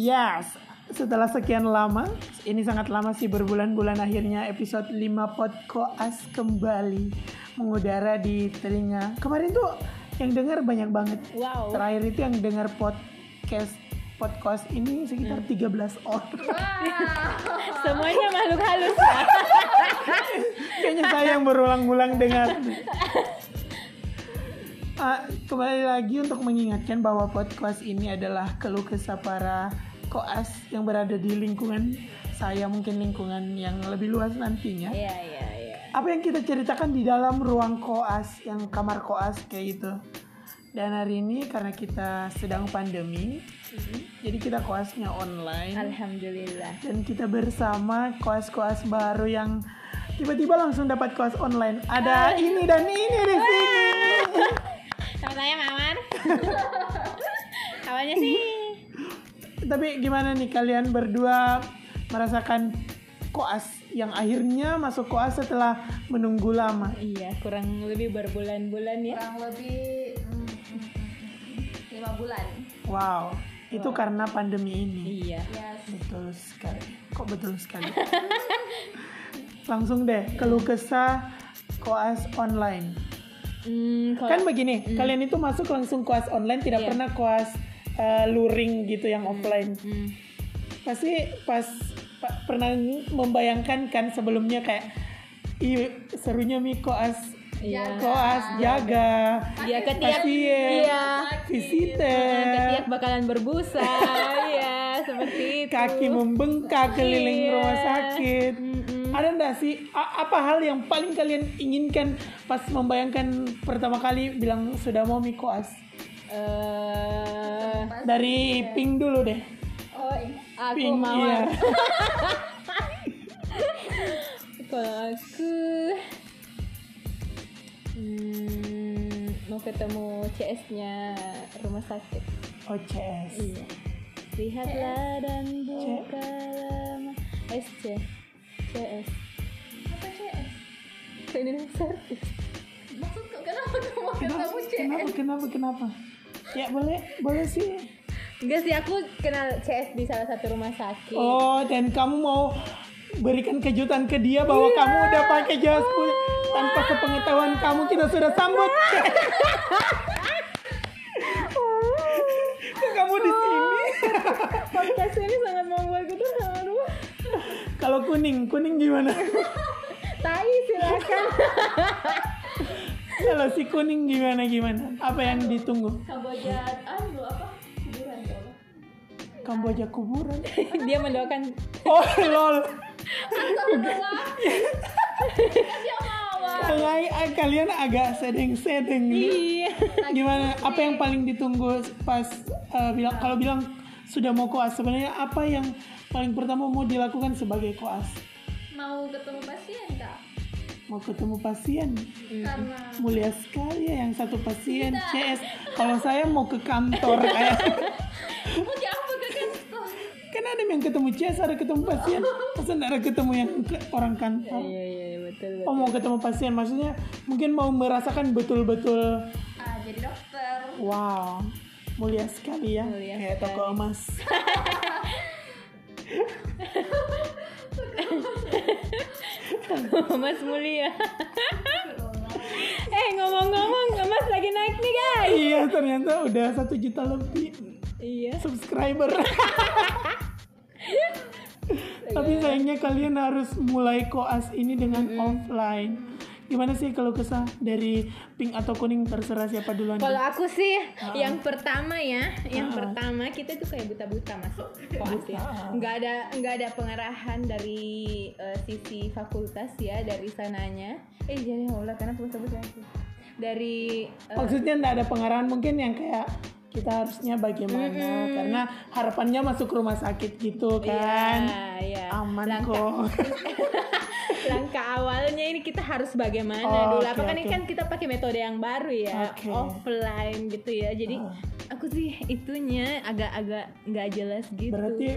Yes, setelah sekian lama, ini sangat lama sih berbulan-bulan akhirnya episode 5 Podkoas kembali mengudara di telinga. Kemarin tuh yang dengar banyak banget. Wow. Terakhir itu yang dengar podcast podcast ini sekitar 13 orang. Semuanya makhluk halus ya. Kayaknya saya yang berulang-ulang dengar. Ah, kembali lagi untuk mengingatkan bahwa podcast ini adalah keluh kesah para koas yang berada di lingkungan saya mungkin lingkungan yang lebih luas nantinya. Iya, iya, iya. Apa yang kita ceritakan di dalam ruang koas yang kamar koas kayak gitu. Dan hari ini karena kita sedang pandemi, jadi kita koasnya online Alhamdulillah. dan kita bersama koas-koas baru yang tiba-tiba langsung dapat koas online. Ada ini dan ini di sini. Sama saya Mamar. Awalnya sih Tapi gimana nih kalian berdua merasakan koas yang akhirnya masuk koas setelah menunggu lama? iya kurang lebih berbulan-bulan ya. kurang lebih mm, mm, mm, lima bulan Wow, itu karena pandemi ini. Iya. yes Betul sekali. Kok betul sekali? Langsung deh keluh kesah koas online. Hmm, kalau- Kan begini, kalian itu masuk langsung koas online, tidak Iya. pernah koas eh, luring gitu yang offline. Hmm. Pasti pas pa- pernah membayangkan kan sebelumnya kayak Ih, serunya mi koas Iya. koas jaga Iya ketiak pasien iya. visiter Ketiak bakalan berbusa. Iya, seperti itu. kaki membengkak keliling Iya. rumah sakit Mm-mm. ada nggak sih a- apa hal yang paling kalian inginkan pas membayangkan pertama kali bilang sudah mau mi Eh, dari pink dulu deh. Oh iya. aku pink mau. iya. Kalau aku hmm, mau ketemu CS-nya rumah sakit. OCS Iya. Lihatlah dan bukalah ma- SC CS apa CS Cleaning Service. maksud kok kenapa kamu kenapa? ketemu CS kenapa? Kenapa? Kenapa ya boleh boleh sih Enggak sih aku kenal CS di salah satu rumah sakit. Oh, dan kamu mau berikan kejutan ke dia bahwa Iya. kamu udah pakai jas kulit tanpa sepengetahuan kamu kita sudah sambut. Kok kamu di sini? Podcast ini sangat membuatku terharu. Kalau kuning, kuning gimana? Tai silakan. Kalau si kuning gimana gimana? Apa yang ditunggu? Kamboja anu apa kuburan tuh Kamboja kuburan. Dia mendoakan Oh, lol. Astagfirullah dia mau Kalian, kalian agak sedeng-sedeng nih. iya. Gimana? Apa yang paling ditunggu pas eh, bilang kalau bilang sudah mau koas sebenarnya apa yang paling pertama mau dilakukan sebagai koas? mau ketemu pasien kak Mau ketemu pasien. karena Mulia sekali ya yang satu pasien CS. Kalau saya mau ke kantor kayak mau diapa ke kantor kan ada yang ketemu CS, ada ketemu pasien. Masa ada ketemu yang orang kantor? Iya iya iya, betul betul. Oh mau ketemu pasien maksudnya mungkin mau merasakan betul-betul ah, jadi dokter Wow, mulia sekali ya, Mulia kayak toko emas. Mas Mulia. eh ngomong-ngomong, Mas lagi naik nih guys. iya, ternyata udah satu juta lebih Iya. subscriber. Tapi sayangnya kalian harus mulai koas ini dengan offline. Gimana sih kalau kesah dari pink atau kuning terserah siapa duluan? Kalau aku sih yang pertama ya, yang pertama kita tuh kayak buta-buta masuk koas ya. Nggak ada nggak ada pengarahan dari eh, sisi fakultas ya dari sananya. Eh jadi Allah karena sebut lagi. Dari eh, Maksudnya nggak ada pengarahan mungkin yang kayak kita harusnya bagaimana karena harapannya masuk rumah sakit gitu kan. Iya, iya. Aman Langkah- kok. langkah awalnya ini kita harus bagaimana Oh, dulu oke, apa kan ini kan kita pakai metode yang baru ya Oke. offline gitu ya jadi Oh. aku sih itunya agak-agak nggak jelas gitu Berarti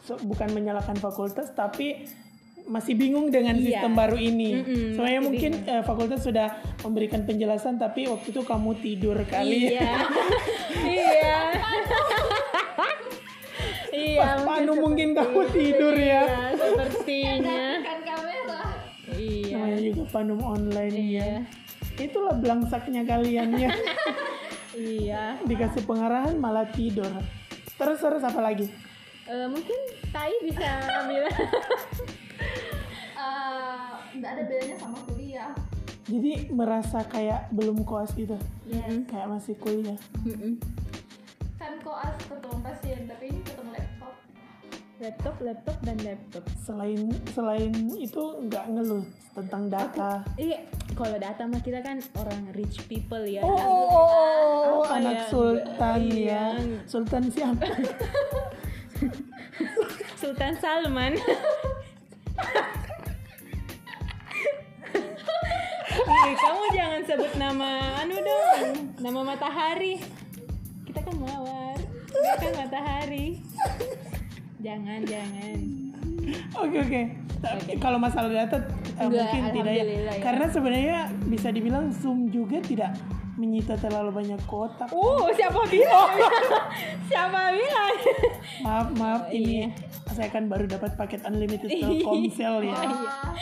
so- bukan menyalahkan fakultas tapi masih bingung dengan Iya. sistem baru ini. Mm-mm, Soalnya mungkin eh, fakultas sudah memberikan penjelasan tapi waktu itu kamu tidur kali. iya iya iya Panu mungkin kamu tidur ya. iya, sepertinya kan kamera Panum online ya. iya Itulah belangsaknya kalian ya. iya Dikasih pengarahan malah tidur. Terus terus apa lagi? Eh, mungkin Tai bisa bilang Eh, nggak ada bedanya sama kuliah Jadi merasa kayak belum koas gitu. Mm-mm. Kayak masih kuliah. Mm-mm. kan laptop laptop dan laptop Selain selain itu nggak ngeluh tentang data. iya kalau data mah kita kan orang rich people ya Oh, oh, oh, Apa anak ya? sultan Iya. ya. Sultan siapa? Sultan Salman Eh, kamu jangan sebut nama anu dong nama matahari kita kan mawar dia kan matahari jangan jangan Oke oke. Tapi Kalau masalah data eh, Enggak, mungkin tidak ya. ya. Karena sebenarnya bisa dibilang Zoom juga tidak menyita terlalu banyak kotak. uh siapa bilang siapa bilang Maaf maaf Oh, ini iya. saya kan baru dapat paket unlimited Telkomsel ya. Ah,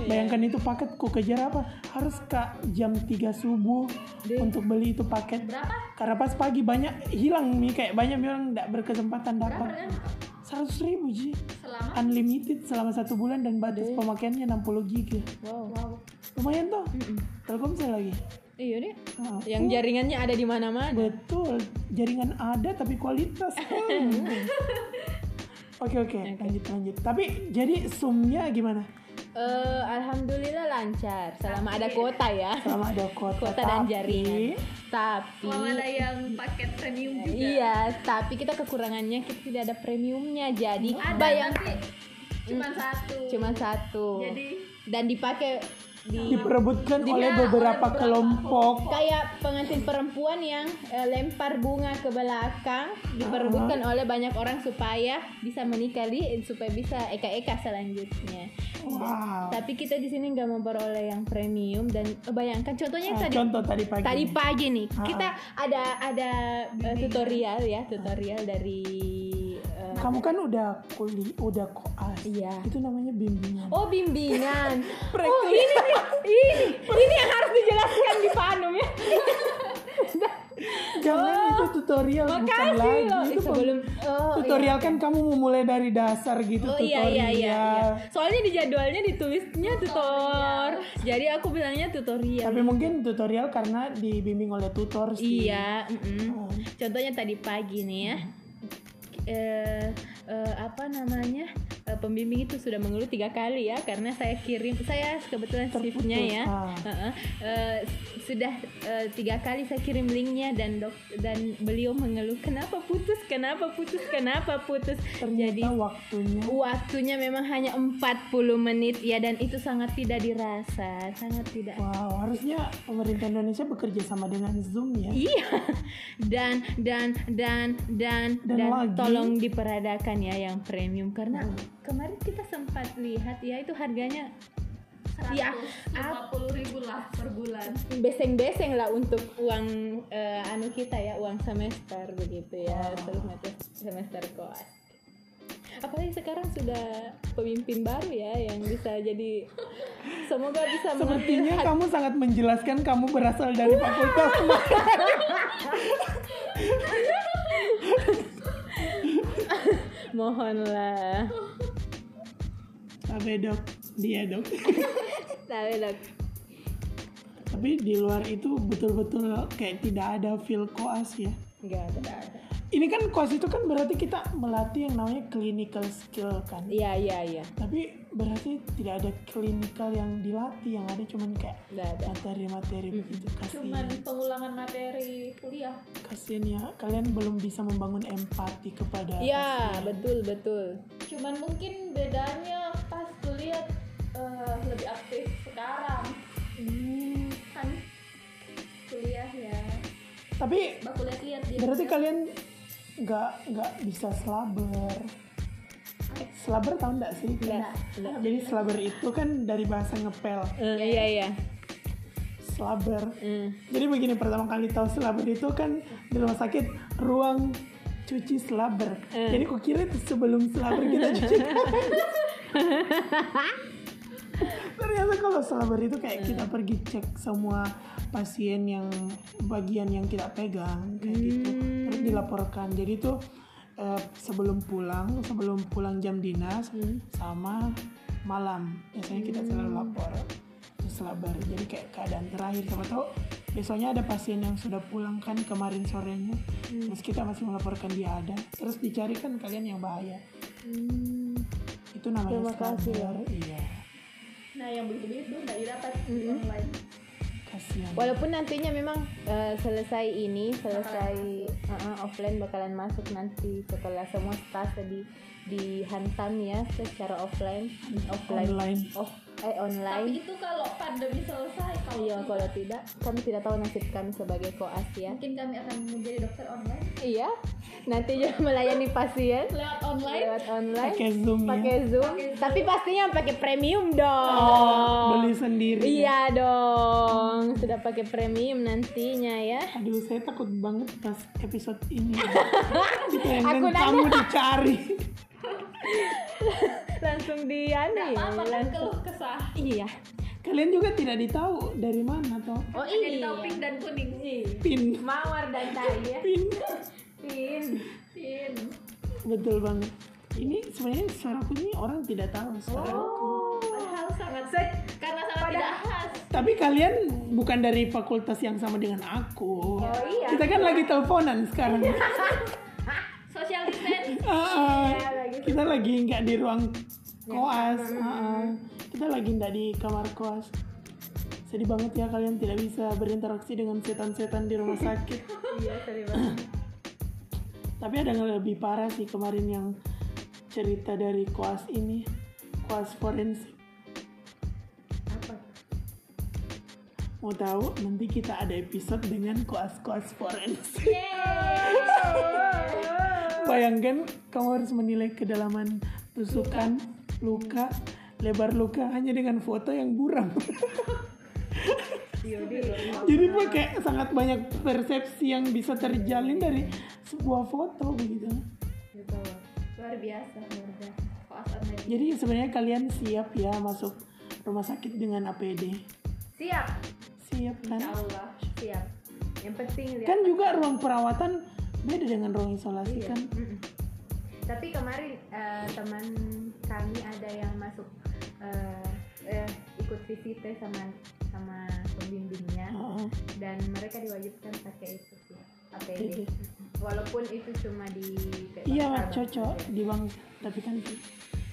Bayangkan itu paket ku kejar apa? Harus kak jam 3 subuh untuk beli itu paket. berapa Karena pas pagi banyak hilang nih kayak banyak orang tidak berkesempatan berapa dapat. kan Seratus ribu ji. selama Unlimited selama satu bulan dan batas pemakaiannya 60 giga. wow wow Lumayan tuh. Mm-mm. Telkomsel lagi. iya deh Ah, yang jaringannya ada di mana-mana Betul, jaringan ada tapi kualitas. Oke oke, lanjut lanjut. Tapi jadi zoomnya gimana? Eh, alhamdulillah lancar. Selama ada kuota ya. Selama ada kuota, kuota dan jaringan. Tapi kalau ada yang paket premium juga. Iya tapi kita kekurangannya kita tidak ada premiumnya. Jadi ada bayang tapi cuma satu. Cuma satu. Jadi dan dipakai di diperebutkan Di- oleh beberapa beberapa kelompok. kayak pengantin perempuan yang eh, lempar bunga ke belakang. Diperebutkan oleh banyak orang supaya bisa menikah supaya bisa eka-eka selanjutnya. Wow. tapi kita di sini nggak memperoleh yang premium dan eh, bayangkan contohnya Ah, tadi. contoh tadi pagi. tadi pagi nih. Ah, kita ada ada eh, tutorial ya tutorial dari Kamu kan udah kuli, udah koas. Iya. Itu namanya bimbingan. oh bimbingan oh ini nih ini ini yang harus dijelaskan di Panum ya Jangan itu tutorial bukan lagi. loh Itu Eh, sebelum oh tutorial kan kamu memulai dari dasar gitu Oh iya tutorial. iya iya, iya. Soalnya di jadwalnya ditulisnya tutor. Jadi aku bilangnya tutorial. Tapi mungkin tutorial karena dibimbing oleh tutor sih. Iya, mm-mm. Oh. Contohnya tadi pagi nih ya. Eh, eh, apa namanya? Eh, pembimbing itu sudah mengeluh tiga kali ya karena saya kirim saya kebetulan shiftnya ya. ah. Heeh. Eh, sudah eh, tiga kali saya kirim linknya dan dok dan beliau mengeluh kenapa putus? Kenapa putus? Kenapa putus? Ternyata jadi waktunya. waktunya memang hanya 40 menit ya dan itu sangat tidak dirasa sangat tidak. Wow, harusnya pemerintah Indonesia bekerja sama dengan Zoom ya. iya. Dan dan dan dan Dan dan, tolong diperadakan ya yang premium karena kemarin kita sempat lihat ya itu harganya Ya, 150 ribu lah per bulan. Beseng-beseng lah untuk uang eh, anu kita ya uang semester begitu ya. Semester semester koas apalagi sekarang sudah pemimpin baru ya yang bisa jadi semoga bisa Sepertinya hati- kamu sangat menjelaskan kamu berasal dari fakultas. Mana. mohonlah Tapi dok, dia dok. tapi dok Tapi di luar itu betul-betul kayak tidak ada feel koas ya. nggak ada Ini kan koas itu kan berarti kita melatih yang namanya clinical skill kan. iya iya iya Tapi berarti tidak ada clinical yang dilatih, yang ada cuman kayak ada materi-materi begitu. cuman Kasian, pengulangan materi kuliah kasian ya. Kalian belum bisa membangun empati kepada ya pasien. betul betul cuman mungkin bedanya kuliah eh, lebih aktif sekarang. Hmm, kan kuliah ya. Tapi baku lihat-lihat dia berarti kalian nggak nggak bisa slaber slaber tahu nggak sih? Nggak. jadi slaber itu kan dari bahasa ngepel. Eh, iya iya slaber Eh, jadi begini pertama kali tahu slaber itu kan di rumah sakit ruang cuci slaber. Jadi kok kira itu sebelum slaber kita cuci. Ternyata kalau slaber itu kayak kita pergi cek semua pasien yang bagian yang kita pegang kayak gitu. Terus dilaporkan. Jadi itu eh, sebelum pulang, sebelum pulang jam dinas sama malam. Biasanya kita selalu lapor. Terus slaber. Jadi kayak keadaan terakhir. Siapa tahu besoknya ada pasien yang sudah pulang kan kemarin sorenya. Terus kita masih melaporkan dia ada. Terus dicari kan kalian yang bahaya itu namanya Terima kasih ya. iya. Nah yang begitu-begitu nggak didapat di online. kasihan. Walaupun nantinya memang eh, selesai ini, selesai uh, uh, offline bakalan masuk nanti setelah semua staf di dihantam ya secara offline, offline, Online. Eh Tapi online. itu kalau pandemi selesai, kalau Iya, kalau tidak, kami tidak tahu nasib kami sebagai koas ya. mungkin kami akan menjadi dokter online. Iya, nanti juga melayani pasien. Lewat online. lewat online, pakai zoom ya. Pakai zoom, tapi pastinya pakai premium dong. Oh, beli sendiri Iya dong, sudah pakai premium nantinya ya. aduh saya takut banget pas episode ini. Aku yang kamu dicari Langsung di anu ya, Apa kan langsung- keluh kesah? Iya. kalian juga tidak ditahu dari mana toh Oh iya. tahu pink dan kuning. pin Mawar dan tai ya. pin Pin. Pin. betul banget ini sebenarnya suaraku ini orang tidak tahu suaraku Oh. Padahal sangat Set. karena sangat tidak khas. tapi kalian bukan dari fakultas yang sama dengan aku Oh iya. kita kan lagi teleponan sekarang Social distance. Ah, ah. Kita lagi nggak di ruang koas. Ah, ah. kita lagi nggak di kamar koas. Sedih banget ya kalian tidak bisa berinteraksi dengan setan-setan di rumah sakit. Iya, sorry banget. tapi ada yang lebih parah sih kemarin yang cerita dari koas ini. Koas forensik. Apa? mau tahu? Nanti kita ada episode dengan koas-koas forensik bayangkan kamu harus menilai kedalaman tusukan luka lebar luka hanya dengan foto yang buram jadi pakai sangat banyak persepsi yang bisa terjalin dari sebuah foto begitu Luar biasa. Luar jadi sebenarnya kalian siap ya masuk rumah sakit dengan APD Siap. siap kan Insya Allah. Siap. Yang penting kan juga ruang perawatan beda dengan ruang isolasi Iya. kan Mm-mm. Tapi kemarin eh, teman kami ada yang masuk eh, eh, ikut VCT sama sama pembimbingnya Heeh. dan mereka diwajibkan pakai itu sih APD. APD. Walaupun itu cuma di iya cocok Bangka. di bang tapi kan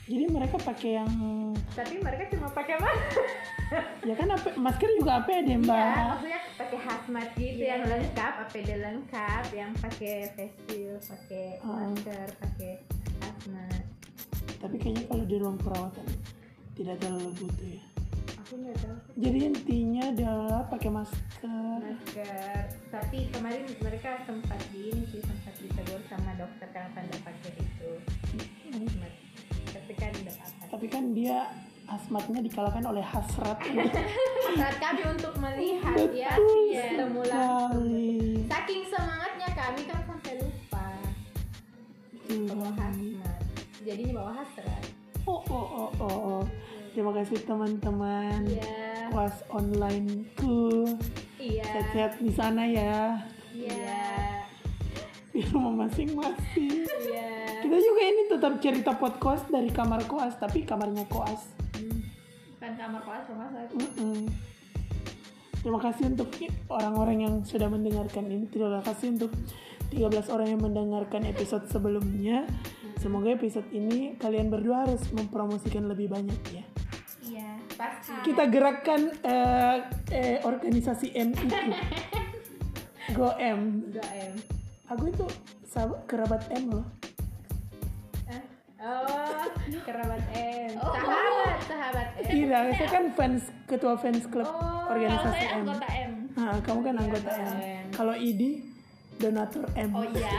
jadi mereka pakai yang Tapi mereka cuma pakai masker. ya kan AP, masker juga APD Iya, mbak maksudnya pakai hazmat gitu Iya. yang lengkap, APD lengkap, yang pakai face shield, pakai Ah. masker, pakai hazmat. tapi kayaknya kalau di ruang perawatan tidak terlalu butuh ya Aku nggak tahu jadi intinya adalah pakai masker masker tapi kemarin mereka sempat di ini sih sempat ditegur sama dokter karena tanda pakai itu hazmat tapi kan tapi kan dia asmatnya dikalahkan oleh hasrat. Saat kami untuk melihat ya betul ya ketemu langsung saking semangatnya kami kan sampai lupa. Betul bawa hazmat. Jadinya bawa hasrat. Oh oh oh oh, oh. terima kasih teman-teman. Iya. Kelas online ku iya. Sehat-sehat di sana ya. Iya. Di rumah masing-masing. Iya kita juga ini tetap cerita podcast dari kamar koas tapi kamarnya koas Kan kamar koas rumah sakit. Mm-mm. Terima kasih untuk orang-orang yang sudah mendengarkan ini. Terima kasih untuk 13 orang yang mendengarkan episode sebelumnya. Semoga episode ini kalian berdua harus mempromosikan lebih banyak ya. Iya. pasti Kita gerakkan eh, eh, organisasi M itu. Go M. enggak em Aku itu sahabat kerabat M loh. Oh kerabat M Oh. sahabat sahabat M Tidak, saya kan fans ketua fans klub Oh, Kalau organisasi saya M. anggota M. Nah, kamu kan anggota Iya, M. M. Kalau Idi donatur M. Oh iya.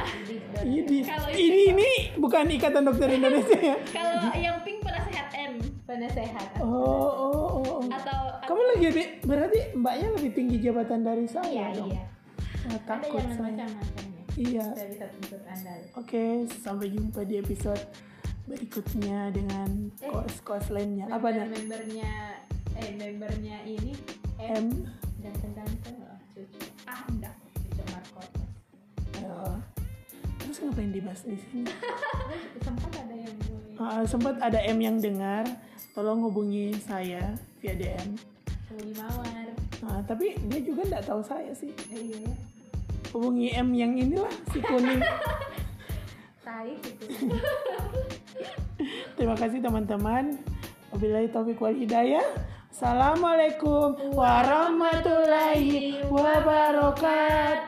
Kalau Ini ini bukan Ikatan Dokter Indonesia ya. Kalau yang pink penasehat M penasehat Oh, oh, oh, oh. atau Kamu lagi lebih berarti mbaknya lebih tinggi jabatan dari saya iya dong. iya ada takut yang saya. macam-macam ya Iya. Saya bisa tuntut anda. Oke, sampai jumpa di episode berikutnya dengan Eh. kos-kos lainnya. Apa dah? Membernya eh membernya ini M. ganteng-ganteng loh cucu. Ah enggak, cucu Markotes. Oh. Terus ngapain dibahas di sini? Sempat ada yang Ah, sempat ada M yang dengar, tolong hubungi saya via DM. Hubungi Mawar. Nah, tapi dia juga nggak tahu saya sih. Eh, iya. Hubungi M yang inilah si kuning. Tai gitu. Terima kasih teman-teman. Wabillahi taufiq wal hidayah. Assalamualaikum warahmatullahi wabarakatuh.